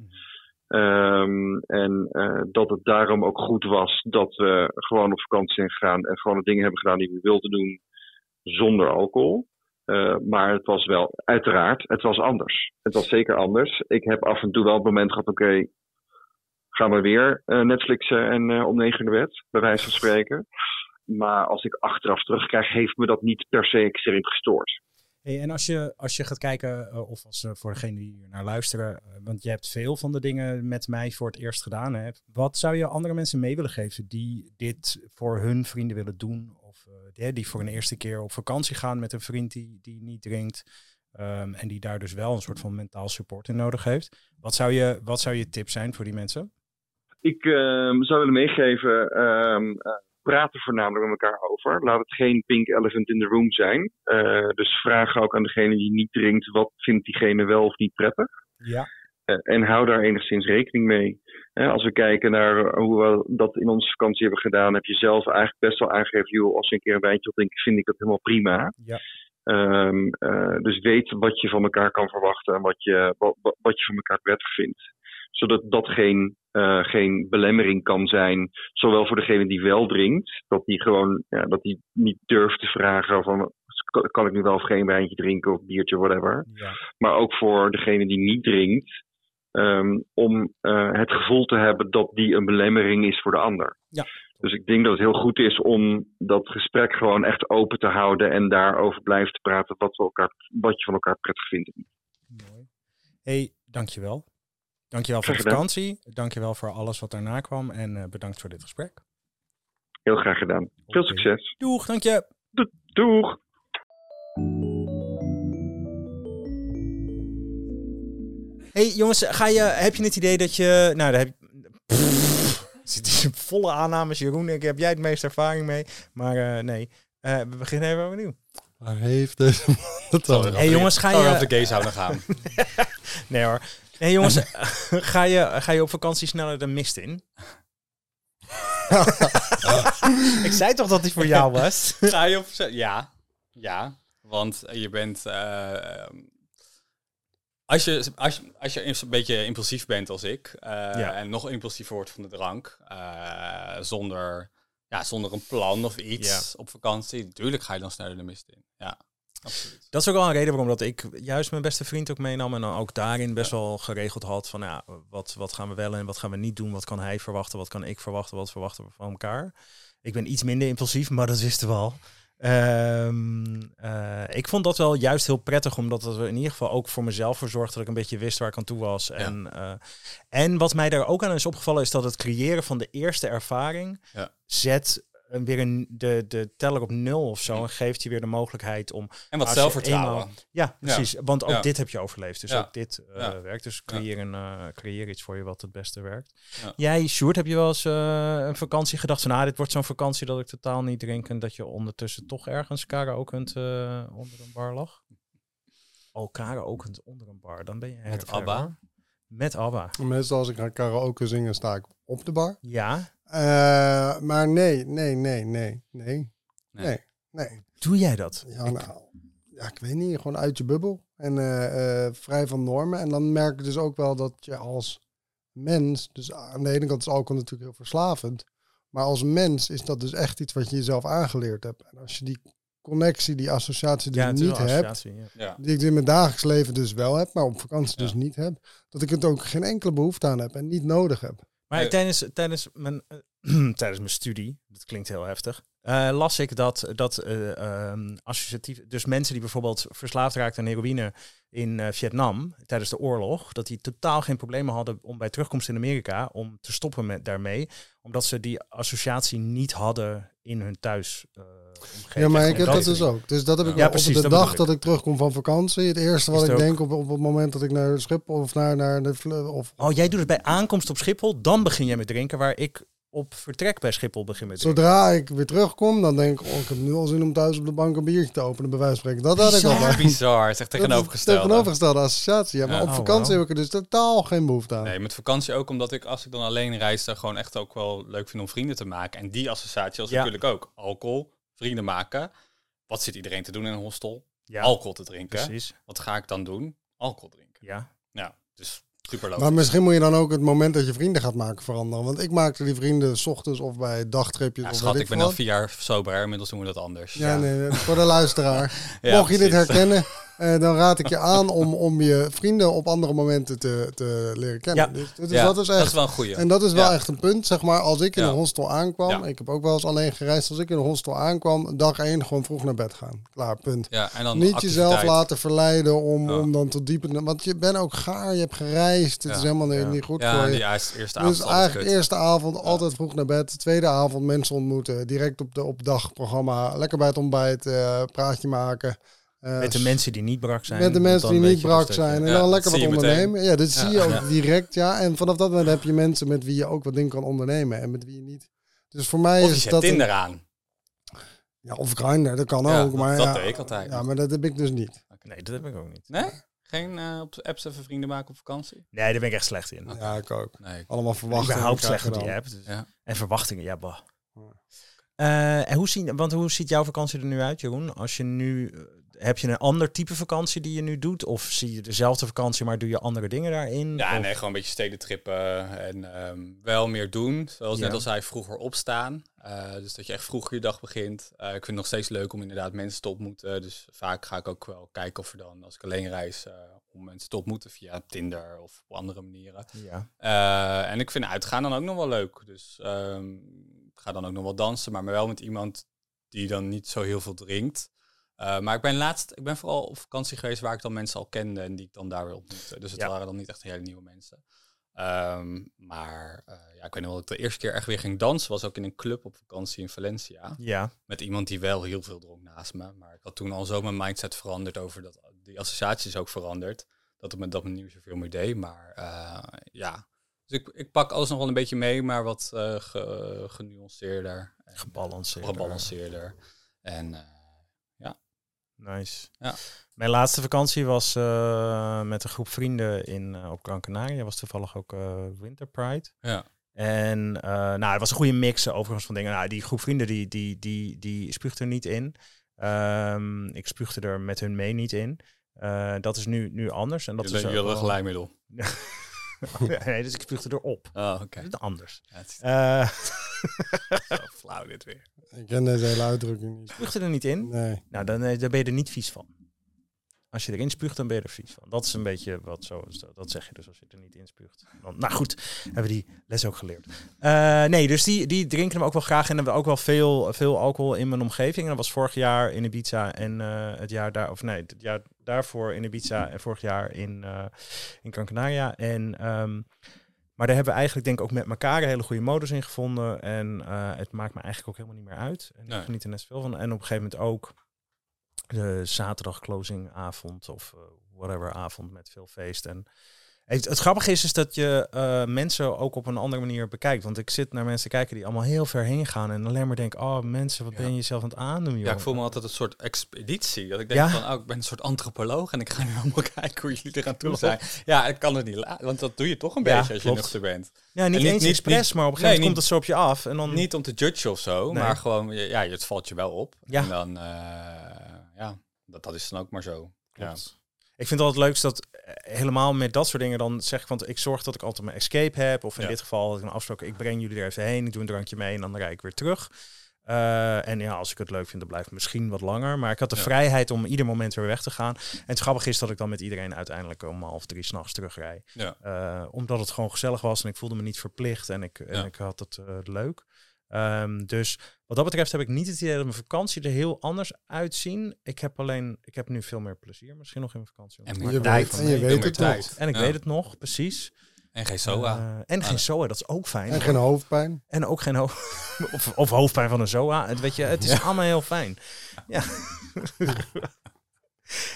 Ehm, en eh, dat het daarom ook goed was dat we gewoon op vakantie zijn gegaan en gewoon de dingen hebben gedaan die we wilden doen zonder alcohol. Eh, maar het was wel, uiteraard, het was anders. Het was zeker anders. Ik heb af en toe wel het moment gehad, oké, gaan we weer uh, Netflixen en om negen uur de bed, bij wijze van spreken. Maar als ik achteraf terugkrijg, heeft me dat niet per se extreem gestoord. Hey, en als je, als je gaat kijken, uh, of als voor degenen die hier naar luisteren, want je hebt veel van de dingen met mij voor het eerst gedaan. Hè? Wat zou je andere mensen mee willen geven die dit voor hun vrienden willen doen? Of die, die voor een eerste keer op vakantie gaan met een vriend die, die niet drinkt? Um, en die daar dus wel een soort van mentaal support in nodig heeft. Wat zou je, wat zou je tip zijn voor die mensen? Ik um, zou willen meegeven, er voornamelijk met elkaar over. Laat het geen pink elephant in the room zijn. Uh, dus vraag ook aan degene die niet drinkt, wat vindt diegene wel of niet prettig. Ja. Uh, en hou daar enigszins rekening mee. als we kijken naar hoe we dat in onze vakantie hebben gedaan, heb je zelf eigenlijk best wel aangegeven, joh, als je een keer een wijntje drinken, vind ik dat helemaal prima. Ja. Um, uh, dus weet wat je van elkaar kan verwachten en wat je, wat, wat je van elkaar prettig vindt. Zodat dat geen, uh, geen belemmering kan zijn, zowel voor degene die wel drinkt, dat die gewoon ja, dat die niet durft te vragen van kan ik nu wel of geen wijntje drinken of biertje, whatever. Ja. Maar ook voor degene die niet drinkt, um, om uh, het gevoel te hebben dat die een belemmering is voor de ander. Ja. Dus ik denk dat het heel goed is om dat gesprek gewoon echt open te houden en daarover blijven te praten wat, we elkaar, wat je van elkaar prettig vindt. Mooi. hey, dankjewel. Dankjewel voor de vakantie. Dankjewel voor alles wat daarna kwam en uh, bedankt voor dit gesprek. Heel graag gedaan. Veel succes. Doeg, dank je. Do doeg! hey, jongens, ga je, heb je het idee dat je... Nou, daar heb Pff, zit hier volle aannames. Jeroen, ik heb jij het meeste ervaring mee. Maar uh, nee, uh, we beginnen even opnieuw. Waar heeft deze man het over? Hey jongens, ga je... op de gay zouden gaan? Nee hoor. Nee jongens, ga, je, ga je op vakantie sneller de mist in? ik zei toch dat die voor jou was? Ga je op... Ja. Ja. Want je bent... Uh, als je, als, je, als je een beetje impulsief bent als ik, uh, ja. en nog impulsiever wordt van de drank, uh, zonder, ja, zonder een plan of iets ja. op vakantie, natuurlijk ga je dan sneller de mist in. Ja, absoluut. Dat is ook wel een reden waarom dat ik juist mijn beste vriend ook meenam en dan ook daarin best ja. wel geregeld had van ja, wat, wat gaan we wel en wat gaan we niet doen, wat kan hij verwachten, wat kan ik verwachten, wat verwachten we van elkaar. Ik ben iets minder impulsief, maar dat wisten we al. Um, uh, ik vond dat wel juist heel prettig, omdat het er in ieder geval ook voor mezelf voor zorgde dat ik een beetje wist waar ik aan toe was. Ja. En, uh, en wat mij daar ook aan is opgevallen, is dat het creëren van de eerste ervaring ja. zet weer een, de, de teller op nul of zo. En geeft je weer de mogelijkheid om. En wat zelfvertrouwen. Eenmaal, ja, precies. Ja. Want ook ja. dit heb je overleefd. Dus Ja. ook dit uh, Ja. werkt. Dus creëer, een, uh, creëer iets voor je wat het beste werkt. Ja. Jij, Sjoerd, heb je wel eens uh, een vakantie gedacht van... Nou, dit wordt zo'n vakantie dat ik totaal niet drink... en dat je ondertussen toch ergens karaokend uh, onder een bar lag? Oh, karaokend onder een bar. Dan ben je Met ABBA? Met ABBA. Meestal als ik ga karaoke zingen, sta ik op de bar. Ja. Uh, maar nee, nee, nee, nee, nee. Nee, nee. Doe jij dat? Ja, nou, ja, ik weet niet. Gewoon uit je bubbel. En uh, uh, vrij van normen. En dan merk ik dus ook wel dat je als mens... Dus aan de ene kant is alcohol natuurlijk heel verslavend. Maar als mens is dat dus echt iets wat je jezelf aangeleerd hebt. En als je die connectie, die associatie die ja, je niet. Ja. Ja. Die ik in mijn dagelijks leven dus wel heb, maar op vakantie Ja. dus niet heb. Dat ik het ook geen enkele behoefte aan heb en niet nodig heb. Maar Nee. tijdens, tijdens, mijn, eh, tijdens mijn studie, dat klinkt heel heftig, eh, las ik dat, dat eh, ehm, associatief, dus mensen die bijvoorbeeld verslaafd raakten aan heroïne in eh, Vietnam tijdens de oorlog, dat die totaal geen problemen hadden om bij terugkomst in Amerika om te stoppen met daarmee, omdat ze die associatie niet hadden in hun thuis. Ja, maar ik heb dat is- dus ook. Dus dat heb ik Ja, wel precies, op de dat dag dat ik terugkom van vakantie. Het eerste wat ik ook- denk op, op het moment dat ik naar Schiphol of naar, naar de... Of, Oh, jij doet het bij aankomst op Schiphol, dan begin jij met drinken, waar ik op vertrek bij Schiphol begin met. Zodra ik weer terugkom, dan denk ik, oh, ik heb nu al zin om thuis op de bank een biertje te openen, bij wijze van spreken. Dat had ik al. Bizar. Bizar, het is echt Dat is tegenovergesteld. Tegenovergestelde associatie. Ja, maar Ja. op Oh, vakantie heb ik er dus totaal geen behoefte aan. Nee, met vakantie ook omdat ik als ik dan alleen reis, dan gewoon echt ook wel leuk vind om vrienden te maken. En die associatie was Ja. natuurlijk ook alcohol, vrienden maken. wat zit iedereen te doen in een hostel? Ja, Alcohol te drinken. precies. Wat ga ik dan doen? Alcohol drinken. Ja. Ja, dus super logisch. Maar misschien moet je dan ook het moment dat je vrienden gaat maken veranderen. Want ik maakte die vrienden 's ochtends of bij dagtripjes. Ja, of schat, ik ben al vier jaar sober. Inmiddels doen we dat anders. Ja, nee, voor de luisteraar. Ja, Mocht je dit herkennen, eh, dan raad ik je aan om, om je vrienden op andere momenten te, te leren kennen. Ja. Dus, dus Ja, dat is dat echt. is wel een goeie. En dat is wel Ja. echt een punt, zeg maar. Als ik in Ja. een hostel aankwam, Ja. ik heb ook wel eens alleen gereisd. Als ik in een hostel aankwam, dag één gewoon vroeg naar bed gaan. Klaar, punt. Ja, en dan Niet activiteit. jezelf laten verleiden om, Ja. om dan tot diep in de- Want je bent ook gaar, je hebt gereisd. Het Ja. is helemaal niet, Ja. niet goed Ja, voor je. die eerste, eerste avond Dus eigenlijk eerste avond altijd vroeg naar bed. Tweede avond mensen ontmoeten. Direct op de op dagprogramma. Lekker bij het ontbijt. eh, praatje maken. Eh, Met de mensen die niet brak zijn. met de mensen die niet je brak dat je- zijn. En Ja, dan dat lekker wat je meteen. ondernemen. Ja, Ja. zie je ook Ja. direct. Ja. En vanaf dat moment heb je mensen met wie je ook wat dingen kan ondernemen. En met wie je niet. Dus voor mij Of je is zet dat... een- Tinder aan. ja, of Grindr, dat kan Ja, ook. Maar dat ja, deed ik altijd. Ja, maar dat heb ik dus niet. Nee, dat heb ik ook niet. Nee? Geen eh, op de apps even vrienden maken op vakantie? Nee, daar ben ik echt slecht in. Ja, ik ook. Nee. Allemaal verwachtingen. Überhaupt krijg slecht je op die app. dus- Ja. En verwachtingen, ja, bah. Eh, en hoe, zien, want hoe ziet jouw vakantie er nu uit, Jeroen? Als je nu, heb je een ander type vakantie die je nu doet? Of zie je dezelfde vakantie, maar doe je andere dingen daarin? Ja, Of- nee, gewoon een beetje stedentrippen en ehm, wel meer doen. Zoals net als hij vroeger opstaan. Eh, dus dat je echt vroeger je dag begint. Eh, ik vind het nog steeds leuk om inderdaad mensen te ontmoeten. Dus vaak ga ik ook wel kijken of er dan, als ik alleen reis, eh, om mensen te ontmoeten via Tinder of op andere manieren. Ja. En ik vind uitgaan dan ook nog wel leuk. Dus ehm, ik ga dan ook nog wel dansen, maar wel met iemand die dan niet zo heel veel drinkt. Eh, maar ik ben laatst, ik ben vooral op vakantie geweest waar ik dan mensen al kende en die ik dan daar wil ontmoeten. Dus het Ja. waren dan niet echt hele nieuwe mensen. Ehm, maar eh, ja, ik weet nog wel dat ik de eerste keer echt weer ging dansen was ook in een club op vakantie in Valencia. Ja. Met iemand die wel heel veel dronk naast me. Maar ik had toen al zo mijn mindset veranderd over dat. Die associatie is ook veranderd. Dat het me dat niet zoveel meer deed. Maar eh, ja. Dus ik, ik pak alles nog wel een beetje mee, maar wat ge- genuanceerder. En, Gebalanceerd. gebalanceerder. En Nice. Ja. Mijn laatste vakantie was eh, met een groep vrienden in, eh, op Gran Canaria. was toevallig ook eh, Winter Pride. ja. En nou, het was een goede mix overigens van dingen. Nou, die groep vrienden die, die, die, die spuugde er niet in. Ehm, ik spuugde er met hun mee niet in. Dat is nu, nu anders. En dat is ook een wel- glijmiddel. nee, dus ik spuugde erop. Oh, oké. Dat is anders. Ja, het is Eh zo flauw dit weer. Ik ken deze hele uitdrukking niet. spuugde er niet in. Nee. Nou, dan, eh, dan ben je er niet vies van. Als je erin spuugt, dan ben je er vies van. Dat is een beetje wat zo is. Dat, zeg je dus als je er niet in spuugt. Dan, nou goed, hebben we die les ook geleerd. Eh, nee, dus die, die drinken hem ook wel graag. En hebben ook wel veel, veel alcohol in mijn omgeving. En dat was vorig jaar in Ibiza en eh, het jaar daar, of nee, het jaar daarvoor in Ibiza en vorig jaar in, eh in Gran Canaria. En, ehm, maar daar hebben we eigenlijk denk ik ook met elkaar een hele goede modus in gevonden. En het maakt me eigenlijk ook helemaal niet meer uit. En Nee. ik geniet er net zoveel van. En op een gegeven moment ook de zaterdag closing avond of eh, whatever avond met veel feest. En het, het grappige is, is dat je eh, mensen ook op een andere manier bekijkt. Want ik zit naar mensen kijken die allemaal heel ver heen gaan. En alleen maar denk, oh mensen, wat Ja. ben je jezelf aan het aandoen, joh. Ja, ik voel me altijd een soort expeditie. Dat ik denk Ja. van, oh, ik ben een soort antropoloog en ik ga nu allemaal kijken hoe jullie er aan toe zijn. Ja, ik kan het niet laten, want dat doe je toch een Ja, beetje als je klopt. nuchter bent. Ja, niet niet- eens expres, maar op een gegeven nee, moment komt het zo op je af. En dan, Niet om te judgen of zo, Nee. maar gewoon, ja, het valt je wel op. Ja. En dan, eh, ja, dat, dat is dan ook maar zo. Ja. Klopt. Ik vind het altijd dat eh, helemaal met dat soort dingen dan zeg ik, want ik zorg dat ik altijd mijn escape heb. Of in Ja. dit geval had ik een afspraak, ik breng jullie er even heen, ik doe een drankje mee en dan rijd ik weer terug. Eh, en ja, als ik het leuk vind, dan blijf ik misschien wat langer. Maar ik had de Ja. vrijheid om ieder moment weer weg te gaan. En het grappige is dat ik dan met iedereen uiteindelijk om half drie s'nachts terugrij. Ja. Eh, omdat het gewoon gezellig was en ik voelde me niet verplicht en ik, en Ja. ik had het leuk. Ehm, dus wat dat betreft heb ik niet het idee dat mijn vakantie er heel anders uitzien. Ik heb alleen, ik heb nu veel meer plezier misschien nog in mijn vakantie. En meer Je er weet, en je weet het nog. tijd. En ik Ja. weet het nog, precies. En geen SOA. Eh, en Ah, geen SOA, dat is ook fijn. En geen hoofdpijn. En ook geen hoofd of, of hoofdpijn van een ZOA. Het, weet je, het is allemaal heel fijn. Ja.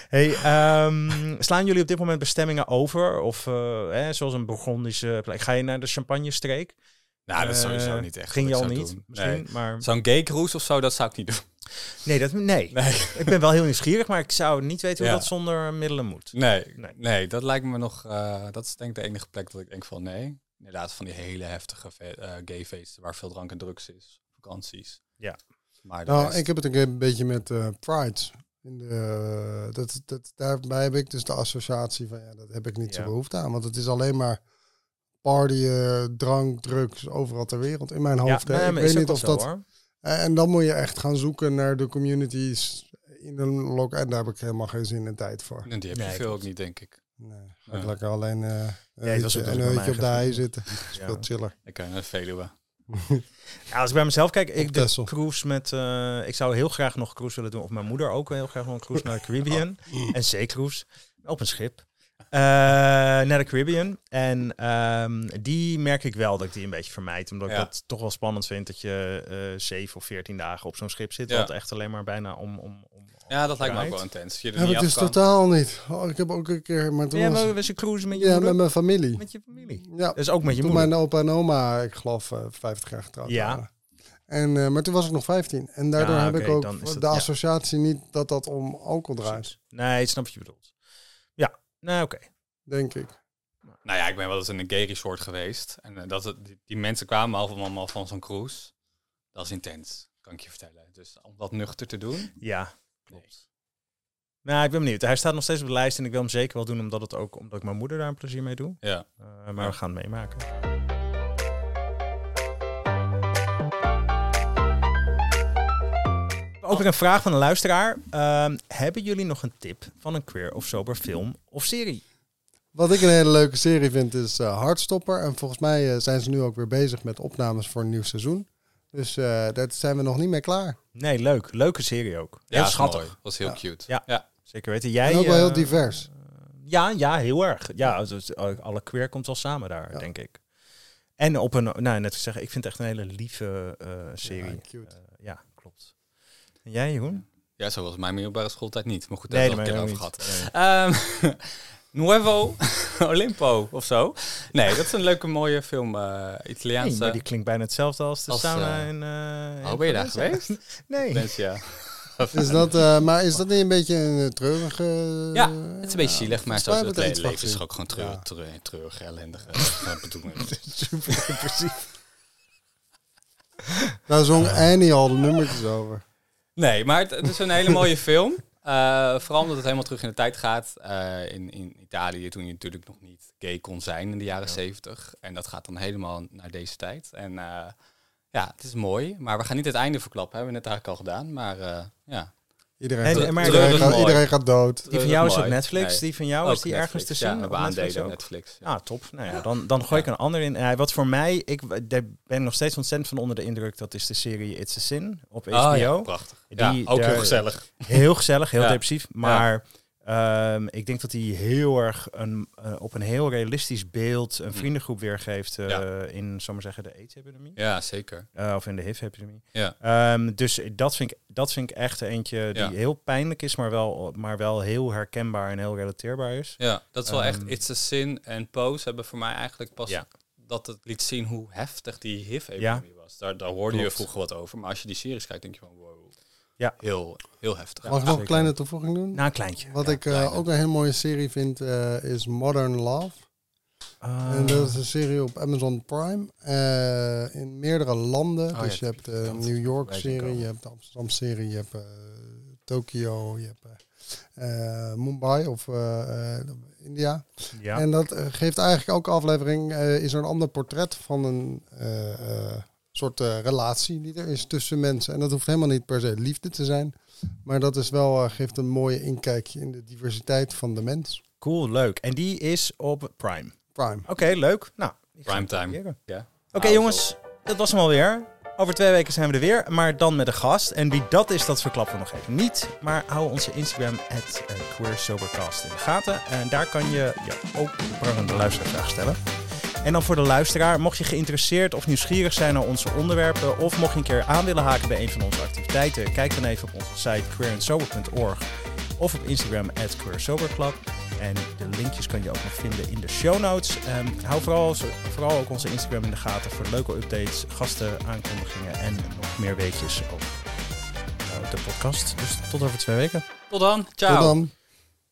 hey, ehm, slaan jullie op dit moment bestemmingen over? Of eh, hè, zoals een Burgondische plek? Ga je naar de Champagne-streek? Nou, dat is Eh, sowieso niet echt. Ging je al niet? doen. Misschien, Nee. maar... Zo'n gay cruise of zo, dat zou ik niet doen. Nee, dat, nee. Nee. ik ben wel heel nieuwsgierig, maar ik zou niet weten hoe Ja. dat zonder middelen moet. Nee, Nee. nee. dat lijkt me nog. eh, dat is denk ik de enige plek dat ik denk van nee. Inderdaad, van die hele heftige eh, gay feesten waar veel drank en drugs is. Vakanties. Maar de Nou, rest- ik heb het een, keer een beetje met eh Pride. In de, dat, dat, daarbij heb ik dus de associatie van, ja, dat heb ik niet Ja. zo behoefte aan. Want het is alleen maar partyen, drank, drugs, overal ter wereld. In mijn hoofd. nee, ik weet niet of zo, dat... hoor. Eh, En dan moet je echt gaan zoeken naar de communities in een lok. En daar heb ik helemaal geen zin en tijd voor. En die heb je Nee, veel klopt. ook niet, denk ik. Nee, Ja. lekker alleen eh het was ook een mij op de hei zitten. Ja. veel chiller. Ik kan naar de Veluwe. Ja, als ik bij mezelf kijk, ik de cruise met... eh, ik zou heel graag nog een cruise willen doen. Of mijn moeder ook heel graag nog een cruise naar de Caribbean. En zeecruise. Op een schip. Eh, naar de Caribbean. En ehm, die merk ik wel dat ik die een beetje vermijd. Omdat ik dat toch wel spannend vind dat je eh zeven of veertien dagen op zo'n schip zit. Ja. Wat echt alleen maar bijna om... om, om Ja, dat lijkt me ook wel intens. Je er Ja, niet het kan. totaal niet. Oh, ik heb ook een keer... Maar toen Ja, was- maar we zijn cruisen met je ja, moeder? met mijn familie. Met je familie. Ja, Dus ook met je toen moeder. mijn opa en oma, ik geloof, eh 50 jaar getrouwd Ja. waren. En, eh, maar toen was ik nog 15. En daardoor Ja, heb ik ook dan is dat- de ja. associatie niet dat dat om alcohol draait, Precies. Nee, ik snap wat je bedoelt. Nou oké. denk ik. Nou ja, ik ben wel eens in een gay resort geweest. En eh, dat, het- die, die mensen kwamen allemaal van zo'n cruise. Dat is intens, kan ik je vertellen. Dus om dat nuchter te doen. Ja, klopt. Nou, ik ben benieuwd. Hij staat nog steeds op de lijst en ik wil hem zeker wel doen omdat het ook omdat ik mijn moeder daar een plezier mee doe. Ja. Eh, maar Ja. we gaan het meemaken. Ook weer een vraag van een luisteraar. Ehm, hebben jullie nog een tip van een queer of sober film of serie? Wat ik een hele leuke serie vind is eh Hardstopper. En volgens mij eh, zijn ze nu ook weer bezig met opnames voor een nieuw seizoen. Dus eh, daar zijn we nog niet mee klaar. Nee, leuk. Leuke serie ook. Heel Ja, schattig. mooi. was heel Ja. cute. Ja. ja. Zeker weten. Jij, En ook wel heel eh, divers. Ja, ja, heel erg. Ja, dus alle queer komt wel samen daar, Ja. denk ik. En op een, nou net zeggen, ik vind het echt een hele lieve eh, serie. Ja, cute. En jij, Jeroen? Ja, zo was mijn middelbare schooltijd niet. Maar goed, Nee, daar hebben we het al een keer over gehad. Ehm, Nuevo Olimpo of zo. Nee, dat is een leuke mooie film. eh Nee, Italiaanse. maar die klinkt bijna hetzelfde als de Als, sauna in... Oh, ben je daar geweest? Nee. Valencia. Is dat, eh, maar is dat niet een beetje een eh, treurige... Ja, het is een beetje zielig, maar zo heb het ik leven is ook gewoon treurig, Ja. treurig, treurig ellendige bedoeling. Super depressief. Daar zong Annie al de nummertjes over. Nee, maar het, het is een hele mooie film. Eh, vooral omdat het helemaal terug in de tijd gaat. Eh, in, in Italië, toen je natuurlijk nog niet gay kon zijn in de jaren zeventig. En dat gaat dan helemaal naar deze tijd. En eh, ja, het is mooi. Maar we gaan niet het einde verklappen. Hebben we net eigenlijk al gedaan. Maar ja. Iedereen, En- gaat, maar- iedereen, gaat, mooi. iedereen gaat dood. Die van jou is op. Netflix. Nee. Die van jou Ook is die ergens te zien? Ja, we op Netflix aandelen op ook? Netflix. ja. Ah, top. Nou ja, dan, dan gooi ik een ander in. Wat voor mij, ik daar ben ik nog steeds ontzettend van onder de indruk. Dat is de serie It's a Sin op HBO. Oh, ja, prachtig. Ja, Die- ook daar- heel gezellig. Heel gezellig, heel Ja. depressief. Maar ehm, ik denk dat hij heel erg een, eh, op een heel realistisch beeld een vriendengroep weergeeft eh, Mm. Ja. in, zal maar zeggen, de AIDS-epidemie. Ja, zeker. Eh, of in de HIV-epidemie. Ja. Ehm, dus dat vind, ik, dat vind ik echt eentje die Ja. heel pijnlijk is, maar wel, maar wel heel herkenbaar en heel relateerbaar is. Ja, dat is wel echt Ehm, It's a Sin en Pose hebben voor mij eigenlijk pas Ja. dat het liet zien hoe heftig die HIV-epidemie was. Daar, daar hoorde je vroeger wat over, maar als je die series kijkt, denk je van wow. Ja. Heel, heel heftig. Mag ik nog een kleine toevoeging doen? Na een kleintje. Wat ja, ik eh, ook een hele mooie serie vind, eh, is Modern Love. Ah. En dat is een serie op Amazon Prime. eh, in meerdere landen. Oh, dus ja, je hebt de New York wij zien serie, komen. je hebt de Amsterdam serie, je hebt eh, Tokio, je hebt Mumbai of eh, eh, India. ja. En dat geeft eigenlijk elke aflevering eh, is er een ander portret van een eh, eh, soort eh, relatie die er is tussen mensen. En dat hoeft helemaal niet per se liefde te zijn. Maar dat is wel, eh, geeft een mooie inkijkje in de diversiteit van de mens. Cool, leuk. En die is op Prime. Prime. Oké, leuk. Nou, het Primetime. Ja. Oké jongens, dat was hem alweer. Over twee weken zijn we er weer, maar dan met een gast. En wie dat is, dat verklappen we nog even niet. Maar hou onze Instagram, at eh, QueerSobercast, in de gaten. En daar kan je je ook de prangende luistervraag stellen. En dan voor de luisteraar, mocht je geïnteresseerd of nieuwsgierig zijn naar onze onderwerpen... of mocht je een keer aan willen haken bij een van onze activiteiten... kijk dan even op onze site queerandsober.org of op Instagram at queersoberclub. En de linkjes kan je ook nog vinden in de show notes. Ehm, hou vooral, vooral ook onze Instagram in de gaten voor leuke updates, gasten, aankondigingen en nog meer weetjes over eh, de podcast. Dus tot over twee weken. Tot dan. Ciao. Tot dan.